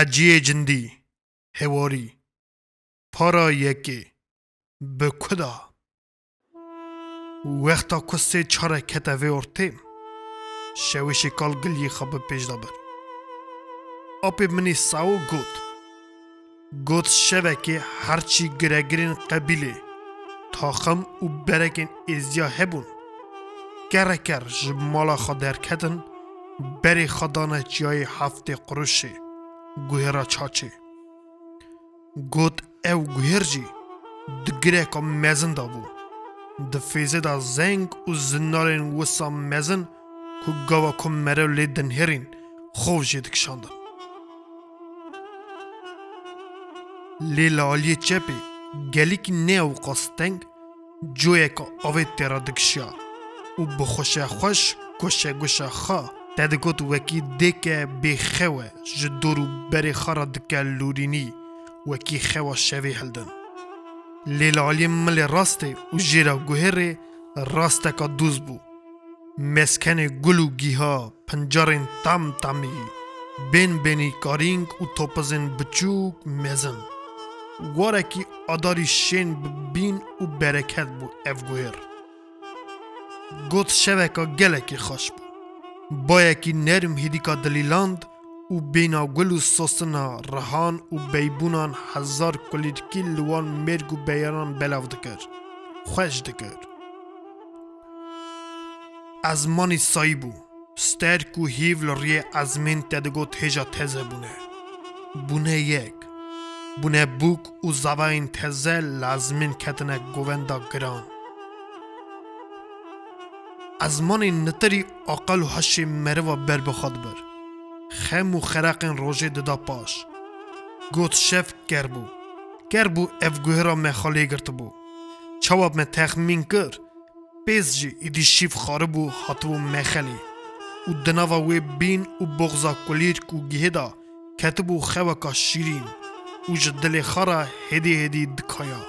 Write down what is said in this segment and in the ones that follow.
حجی جندی هواری پارا یکی به کدا. وقتا کسی چاره کتا وی ارتیم شویشی کال گلی خواب پیش دابر. اپی منی ساو گوت. گوت شوه که هرچی گرگرین قبیله تاخم و برکن ازیا هبون. گرکر جمالا خودر کتن بری خدانه جای هفته قروشه گوهرا چاچه گوت او گوهر جی دگره که مزن دا بو دفیزه دا زنگ و زنارین وسا مزن که گاوا که مرو لیدن هرین خوف جی دکشاندن لیلا آلی چپی گلی که نه او قاستنگ جویه که آوه تیرا دکشیا و بخوشه خوش گوشه گوشه خواه تد گوت وکی دکه بی خوه جدورو بری خارا دکه لورینی وکی خوه شوی هلدن لیلا علی مل راسته و جیرا گوهره راسته که دوز بو مسکن گلو گیها پنجارین تام تامی بین بینی مزن واره کی آداری شین بین و برکت بو اف گوهر گوت شوه که گله کی خوش بو باید که نرم هیدیکا دلیلاند و بینا گل و سوسنا رهان و بیبونان هزار کلیدکی لوان مرگ و بیاران بلاو دکر خوش دکر از مانی سایی بو سترک و هیول ریه از من تدگو تیجا تزه بونه بونه یک بونه بوک و زواین تزه لازمین کتنه گووندا گران از من نتری اقل و هشی مروا بر بخواد بر. خم و خرقین روژه ددا پاش. گوت شف کربو کربو اف گوهرا مخالی گرت بو. چواب me تخمین کر. پیز جی ایدی شیف خاره بو هاتو مخالی و دناوا وی بین و بغزا کلیر کو گهدا کتبو خوکا شیرین. و جدل خارا هدی هدی دکایا.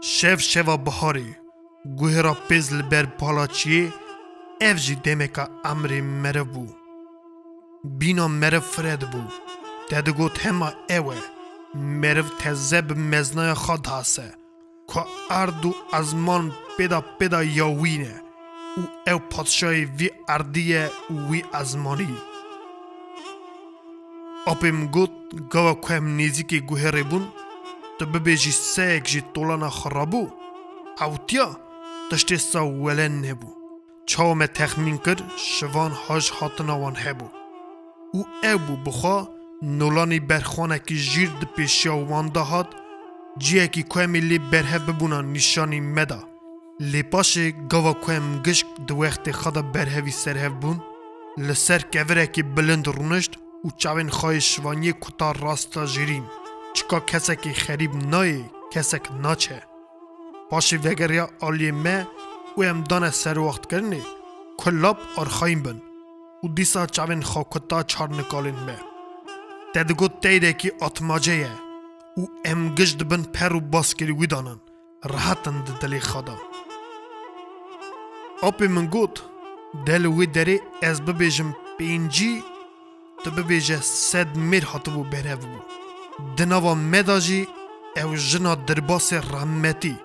شف شوا بهاری. گوهرا پیز لبر پالاچیه اف جی دمکا امری مره بو بینا مره فرد بو ددگو تما اوه مرو تزه به مزنای خود هسته که اردو ازمان پیدا پیدا یاوینه او او پادشای وی اردیه وی ازمانی اپیم گوت گوا کوهم نیزی که گوهره بون تو ببیجی سیک جی طولانا خرابو او تیا تشتی سا ولن نبو چاو me تخمین کر شوان هاش هاتنا وان هبو. او او بو بخوا نولانی برخوانه که جیر د پیشیا وان دهات جیه که کویم لی برهف ببونا نشانی مدا لی گاوا کویم گشک دو وقت خدا برهوی سرهف بون. لسر کوره که بلند رونشت و چاوین خواه شوانی کتا راستا جیرین. چکا کسک خریب نای کسک ناچه. پاشه وگریا آلی مه و امدان سر وقت کرنه کلاب آرخایم بن. و دیسا چاوین خواه کتا چار نکالین مه. تدگو تیده که اتماجه و ام گشت بن پر و باس کری ویدانن راحتن ده دلی خدا. اپی من گوت دل وی داره از ببیجم پینجی تو ببیجه سد میر هاتو بو بره بو دناوا مداجی او جنا درباس رحمتی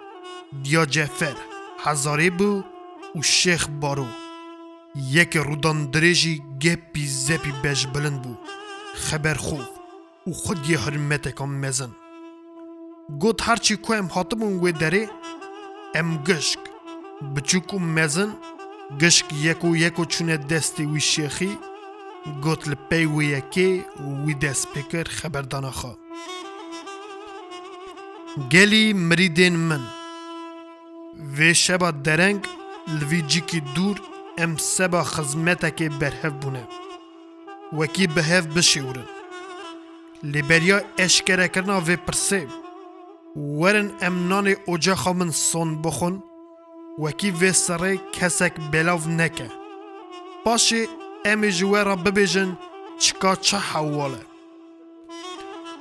ё ҷефер ҳазорӣ бу ӯ шех бору яке рӯдонdirêjî гепи зепи бежбилин бу хеберхӯв ӯ худ yê ҳирметекам mezin гӯд ҳарчî ku em hatibûn wê derê em gişk biçûk û mezin gişk yek û yek û çûne destê wî şêxî گوت li pey wê yekê wî dest pê kir xeberdana xwe gelî mirîdên min پکر خبردانا خوا گلی مریدین من وی شبا درنگ لوی جیکی دور ام سبا خزمتک برهف بونه وکی بهف بشیورن لیبریا اشکره کرنا وی پرسه ورن ام نان اوجا خامن سون بخون وکی وی سره کسک بلاو نکه پاشی ام جوه را ببیجن چکا چه حواله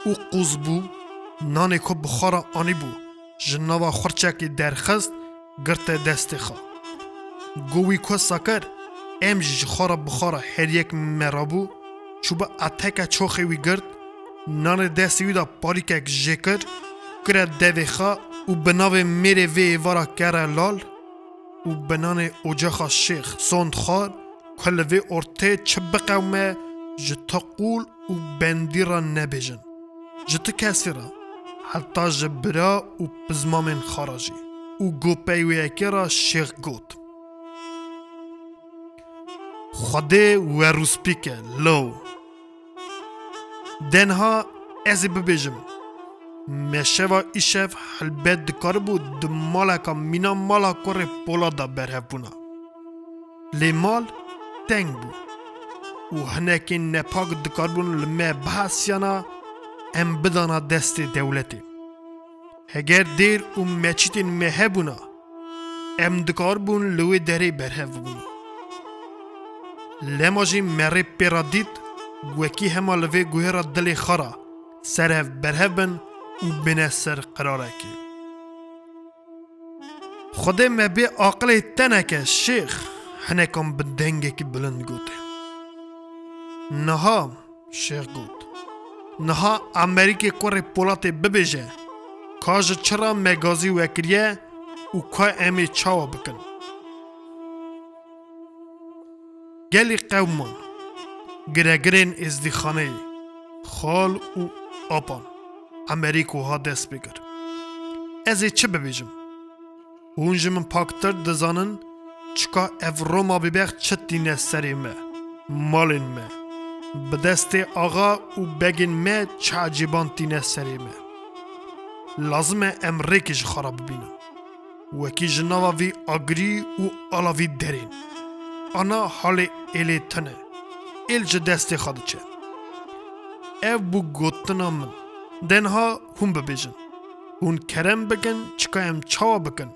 او قوز بو نان کو بخارا آنی بو جناوا گرت دست خوا گوی کو ساکر ام جی خارا بخارا هر یک مرابو چوبه اتکه چوخی وی گرد. نان دستی وی دا پاریکک جکر. کرد دوی خوا و بناو میره وی وارا کره لال. و بنان اوجاخا شیخ سوند خار کل وی ارته چه بقومه جتا قول و بندی را نبیجن. جتا کسی را. حتی جبرا و پزمامن خارجی اکی را شیخ گوت. خوده و روسپیکه لو دنها ازی ببیجم مشوا ایشف حلبت دکار بود د مالکا مینا مالا کور پولا دا برهف بونا لی مال تنگ بود و هنکی نپاک دکار بون لمه بحثیانا ام بدانا دست دولتی هگر دیر و مچیتین مه بونا ام دکار بون لوی دری برهف بونا لماجی مری پیرا دید وکی هما لوی گوهرا دلی خارا سرهف برهف بن و بنه سر قراره کی خود ما بی عقل تنکه شیخ هنکم بدنگه کی بلند گوته نها شیخ گوت. نها امریکی کور پولات ببیجه کاج چرا مگازی وکریه و که امی چاوا بکن گلی قومان گرگرین ازدیخانه خال و آپان امریکو ها دست بگر از چه ببیجم اونجا من پاکتر دزانن چکا اف روما ببیخ چه دینه سری مه مالین مه به دست آقا و بگین مه چه عجیبان دینه سری مه لازمه امریکش خراب ببینم وکی جناوا وی آگری و آلاوی درین. آنا حال ایلی تنه. ایل جه دست خود چه. اف بو گوتنا من. دنها هم ببیجن. اون کرم بکن چکا ام چاوا بکن.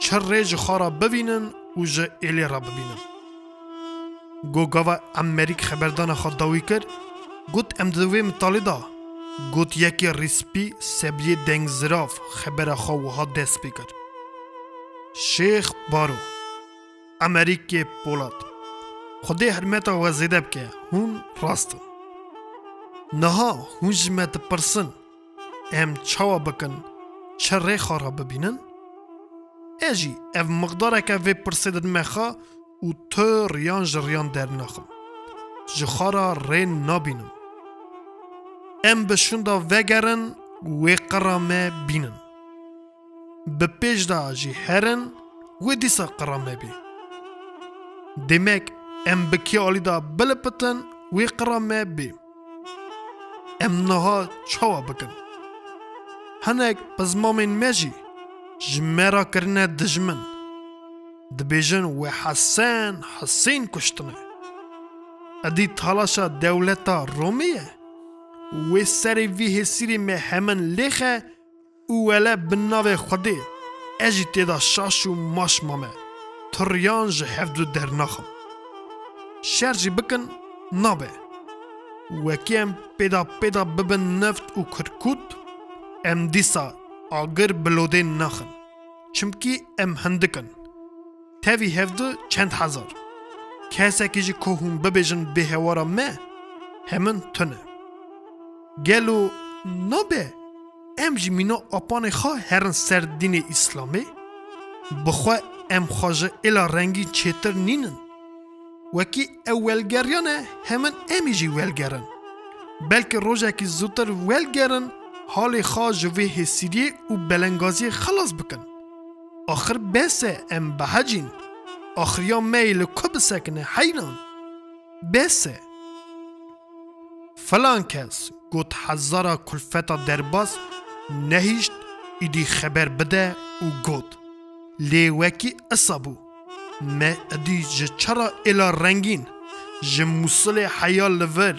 چه ریج خارا ببینن و جه ایلی را ببینن. گو گاوا امریک خبردان خود داوی کرد گوت ام دوی مطالی دا. گوت یکی ریسپی سبیه دنگ زراف خبر خواهوها دست بکر. شیخ بارو امریک پولاد. خودی حرمتا وزیده بکه هون راستن نها هون جمعت پرسن ام چاوا بکن چه ری خارا ببینن؟ اجی اف مقداره که وی پرسیدن مخا و تو ریان جریان در نخم جخارا ری نبینم ام بشوندا وگرن وی قرامه بینن به پیش دا جی هرن وی دیسا قرامه بی demek em bi kê alîda bilipitin wê qira me bê em niha çawa bikin hinek bi zimamên me jî ji me ra kirine dijmin dibêjin wê hesen hesên kuştine edî talaşa dewleta Romê ye و سر وی هسیری می همن لخه او اله بناوه خوده اجی تیدا شاش و ماش مامه. تریان جه هفدو در نخم شر جی بکن نابه. وکی ام پیدا پیدا ببن نفت و کرکوت ام دیسا آگر بلوده نخن چمکی ام هندکن تاوی هفدو چند هزار. کسی که جی کهون ببیجن به هوارا مه همون تنه. Gelo nabe em jî mîna apanê xwe herin ser dînê îslamê bixwe em xwaje êla rengî çêtir nînin wekî ew welgeriyan e hemin emî jî welgerin belkî rojekî zûtir welgerin halê xwe ji vê hêsîriyê û belengaziyê xelas bikin axir bes e em behecîn axiriya me li ku bisekine heyran bes e falan kes گوت هزارا کلفتا درباس نهیشت ایدی خبر بده و گوت. لیوکی اصابو. ما ادی جچرا الا رنگین؟ جموسل حیا لور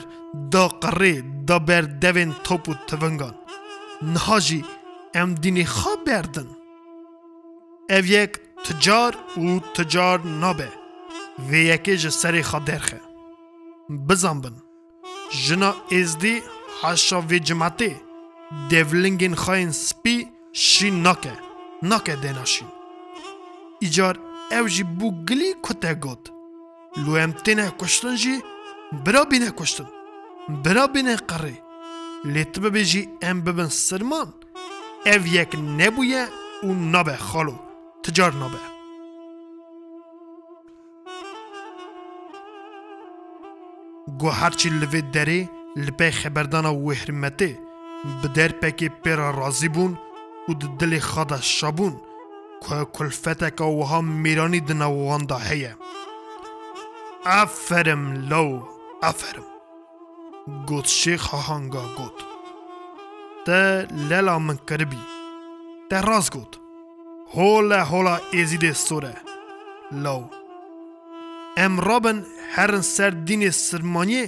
دا قره دا بر دوین توپ و تونگان. نهاجی ام دینی خواب بردن. او یک تجار و تجار نابه. و یکی جسری خواد درخه. بزن بن. جنا ازدی cimetê devlingên xayên spî şîn nake nake dênaşîn îcar ew jî bû gilî ku te got Lu em têne kuştin jî bira bîne kuştin برا بینه قره لیت ببیجی ام ببن سرمان ev yek nebûye û nabe xalo ticar nabe herçî li vê derê li pê xeberdana wê hirmetê bi derpekê pêra razî bûn û di dilê xwe de şabûn ku kulfeteka wiha mêranî di nav wan da heye. Aferim law aferim got şêx hahanga got. Te lela min kiribî. Te rast got. Hola hola êzîdê sore. Law. Em rabin herin ser dînê sirmaniyê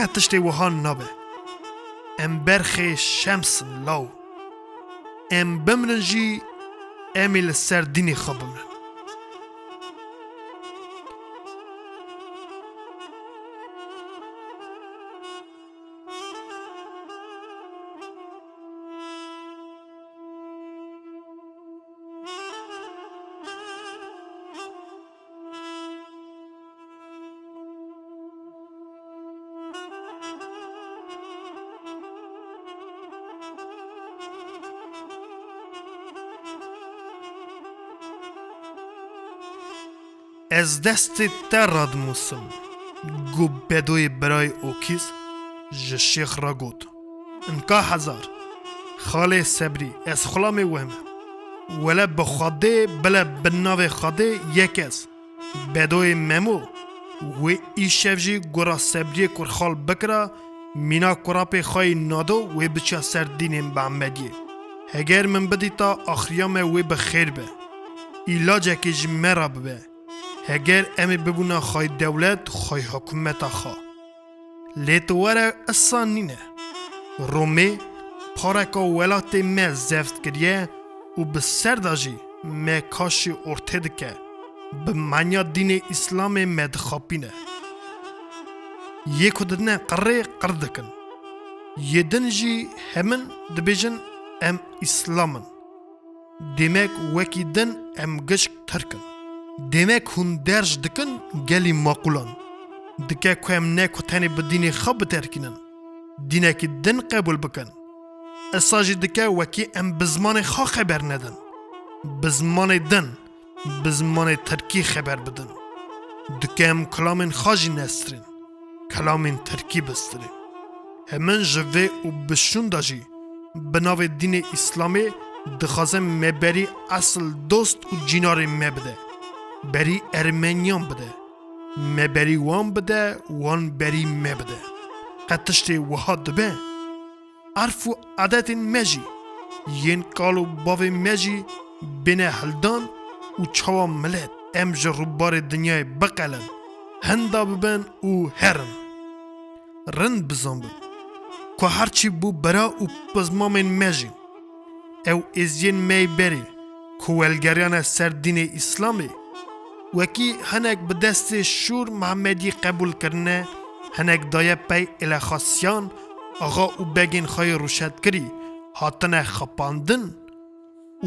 قطشت وهان نابه. ام برخ شمس لاو. ام بمرن جی امیل سر دینی خواب بمرن از دست تر رد موسم. گو بدوی برای اوکیز جشیخ را گوت. انکا هزار. خاله سبری از خلام وهم. وله بخاده بله بناوه خاده یک از. بدوی ممو و ایشف جی گورا سبری کور خال بکرا مینا کراپ خای نادو و بچه سر دینیم به هگر من بدی تا آخریام وی بخیر به. ایلاجه که جمعه را اگر امی ببونه خواهی دولت خواهی حکومت خوا لیتواره اصان نینه رومی پارکا ولات ما زفت گریه و به سرداجی ما کاشی به منیا دین اسلام مدخابینه یکو ددنه قره قردکن یه دنجی همین دبیجن ام اسلامن دیمک وکی دن ام گشک ترکن دمه کون درج دکن گلی ماقولان. دکه کوم نه کو تنه به دین خب ترکینن دینه کی دن قبول بکن. اساج دکه وکی ام بزمان خا خبر ندن. بزمان دن بزمان ترکی خبر بدن. دکم کلام خاجی نسترین. کلام ترکی بسترین. همان جوه و بشون داجی. بناو دین اسلامی دخوازم مبری اصل دوست و جینار مبده. بری ارمنیان بده. می بری وان بده وان بری می بده. قطشت وها دبه. عرف و عدت مجی. ین کال و باو مجی بین هلدان و چوا ملت. امج روبار دنیای بقلن. هندا ببن و هرن رند بزن بن. که هرچی بو برا و پزمام مجی. او ازین می بری. که سر دین اسلامی. وەکی هەنێک بەدەستی شور محەممەدی قبولکردە هەنێک دایە پەی ئلەخاسیان ئەغا و بەگین خۆی ڕوشەتکری هاتنە خەپاندن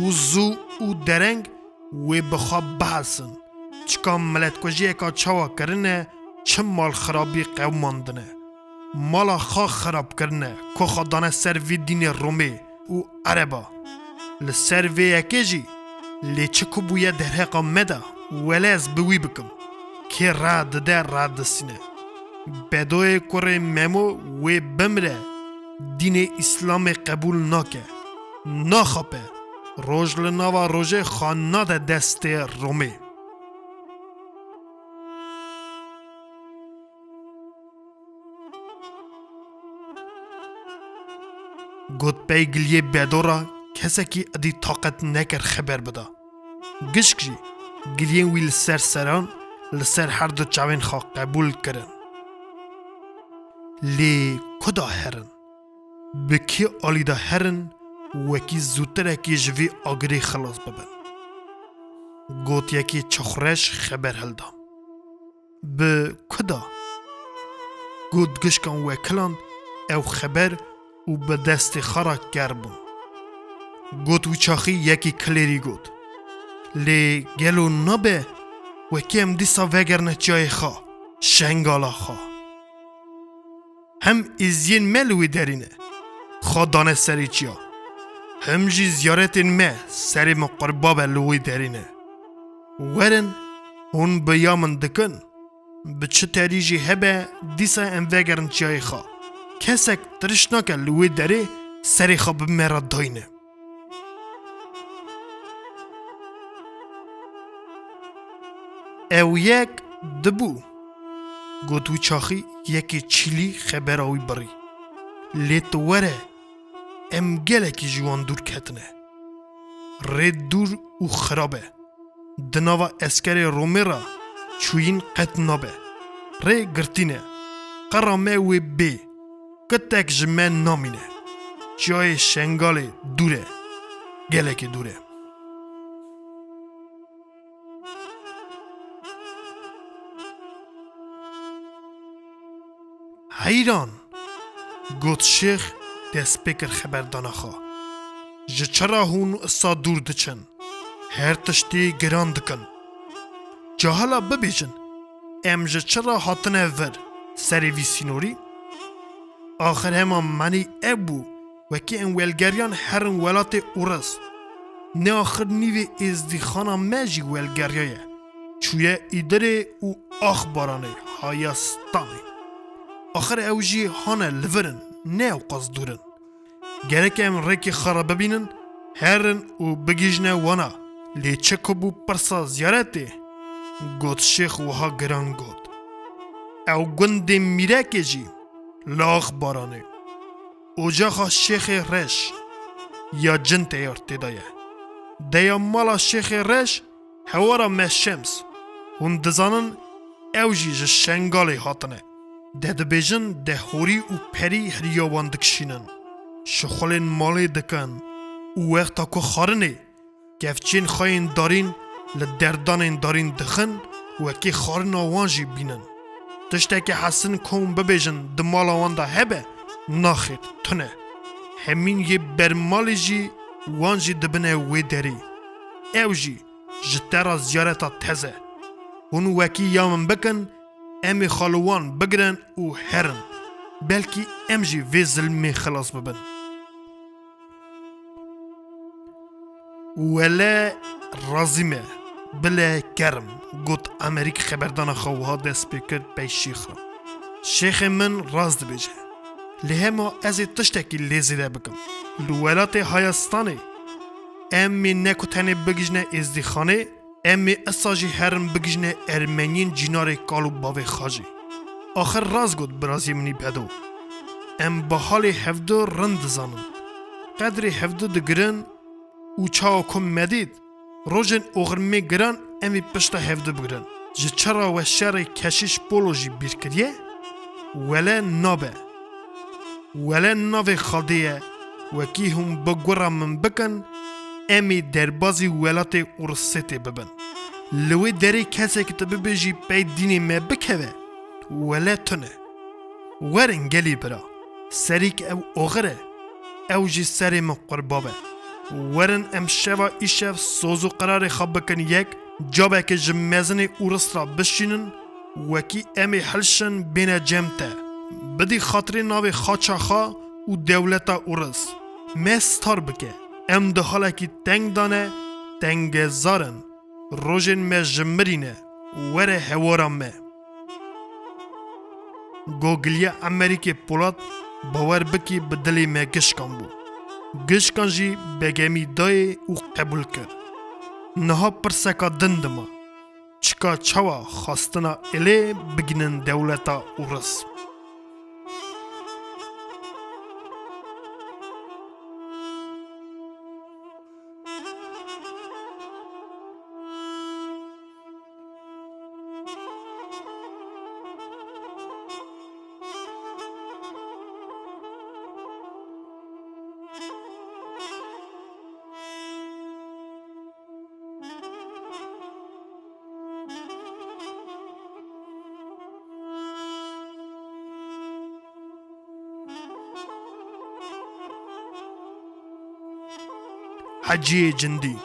و زوو و دەرەنگ وێ بخوا بەسن چکام ملەتکۆژیەکە چاواکردە چم ماڵ خراپی قەوماندنە. ماڵا خا خراپکردە کۆخە دانە سەروی دینێ ڕۆمێ و عەرەبا لە سەروەیەکێژی لێ چکو بووە دەرهێقا مەدا. وەلێز بوی بکەم کێ ڕدەدە ڕدەسینە بەدۆی کوڕێ مەمۆ وێ بمرە دینێ ئیسلامی قبول ناکە ناخەپە ڕۆژ لە ناوە ڕۆژێ خان نادە دەستێ ڕۆمێ گوتپەی گلیێ بێدۆڕە کەسێکی ئەدی تااقەت نەکرد خەبەر بدە گشت ژی گلین وی لسر سران لسر هر دو چاوین خوا قبول کرن. لی کدا هرن؟ بکی آلی دا هرن؟ وکی زودتر اکی جوی آگری خلاص ببن. گوت یکی چخرش خبر هلدام. به کدا؟ گوت گشکان وکلان او خبر و به دست خرا گربون گوت و چاخی یکی کلیری گوت. Lê gelo nabe wekî em dîsa vegerne çiyayê xwe şengala xwe هم ازین ملوی درینه خدانه سری چیا هم جی زیارت ما سری مقربا لوی درینه ورن هون بیامن دکن به چه تریجی هبه دیسا ام وگرن چیای خواه کسک ترشناک لوی دری سری خواب مرا داینه او یک دبو گوتو چاخی یکی چیلی خبر آوی بری لیت وره ام گلکی جوان دور کتنه رید دور و خرابه دناوا اسکر رومیرا چوین قط نابه ری گرتینه قرامه وی بی کتک جمن نامینه جای شنگال دوره گلکی دوره حیران. گوت شیخ دست بکر خبر دانخوا جه چرا هون اصا دور دچن؟ هر تشتی گران دکن. جاهلا ببیجن. ام جه چرا هاتنه ور؟ سری وی سینوری؟ آخر هما منی ابو. وکی ان ولگریان هرن ولات اورس. نه آخر نیوی ازدی خانا مجی ولگریایه. چویه ایدره او آخبارانه. هایستانه آخر ئەو ژی هەنە لەڤرن نێو قەز دوورن گەرەک ئەم ڕێکی خەڕە ببینن هێرن و بگیژنە وەنا لێ چەکە بوو پرسا زیارەتێ گوت شێخ وها گران گوت. ئەو گوندێ میرەکێژی لاغ بارانێ ئۆجاخە شێخێ ڕێش یا جن تەیار تێدایە دەیە ماڵا شێخێ ڕێش هەوارە مە شەمس هون دەزانن ئەو ژی ji şengalê hatine. ده دبیجن ده هوری و پری هریاوان دکشینن. شخولین مالی دکن او وقتا که خارنه گفچین خواهین دارین لدردانین دارین دخن وکی خارن آوانجی بینن. تشتکی حسن کون ببیجن دمال آوان دا هبه ناخید تنه همین یه برمالی جی وانجی دبنه وی داری او جی جترا زیارتا تزه اون وکی یامن بکن امی خالوان بگرن او هرن بلکی ام جی وی ظلمی خلاص ببن. ولا رازمه بلا کرم گوت امریک خبردان خواه دست بکر بی شیخ شیخ من راز دبیجه. لهما از تشتکی لیزیده بکم. لولات هایستانه امی نکو تنه بگیجنه ازدی خانه امی اساجی هرم بگیجنه ارمنین جینار کالو باوی خاجی آخر راز گود برازی منی بدو ام با حال هفدو رند زانم قدر هفدو دگرن او چاو کم مدید روژن اغرمی گران امی پشتا هفدو بگرن جه چرا و شر کشیش بولوژی بیر کریه ولی نابه ولی ناوی خالدیه وکی هم بگورا من بکن امی دربازی ولات ارسته ببن. لوی دری کسی که تبه بجی پی دینی ما بکوه ولی تنه ورن گلی برا. سریک او اغره او جی سری من قربابه ورن ام شوا ایشف سوزو قرار خواب یک جابه که جمزن اورس را بشینن وکی امی حلشن بین جمته بدی خاطری ناوی خاچا خا و دولتا اورس مستار بکه ام ده حالا کی تنگ دانه تنگ زارن روژن me جمرینه وره هوارا me گوگلیا امریکی پولاد باور بکی بدلی me گشکان بو گشکان جی بگمی دای او قبول کرد نها پرسکا دندما چکا چوا خواستنا الی بگینن دولتا اورس حجی جندی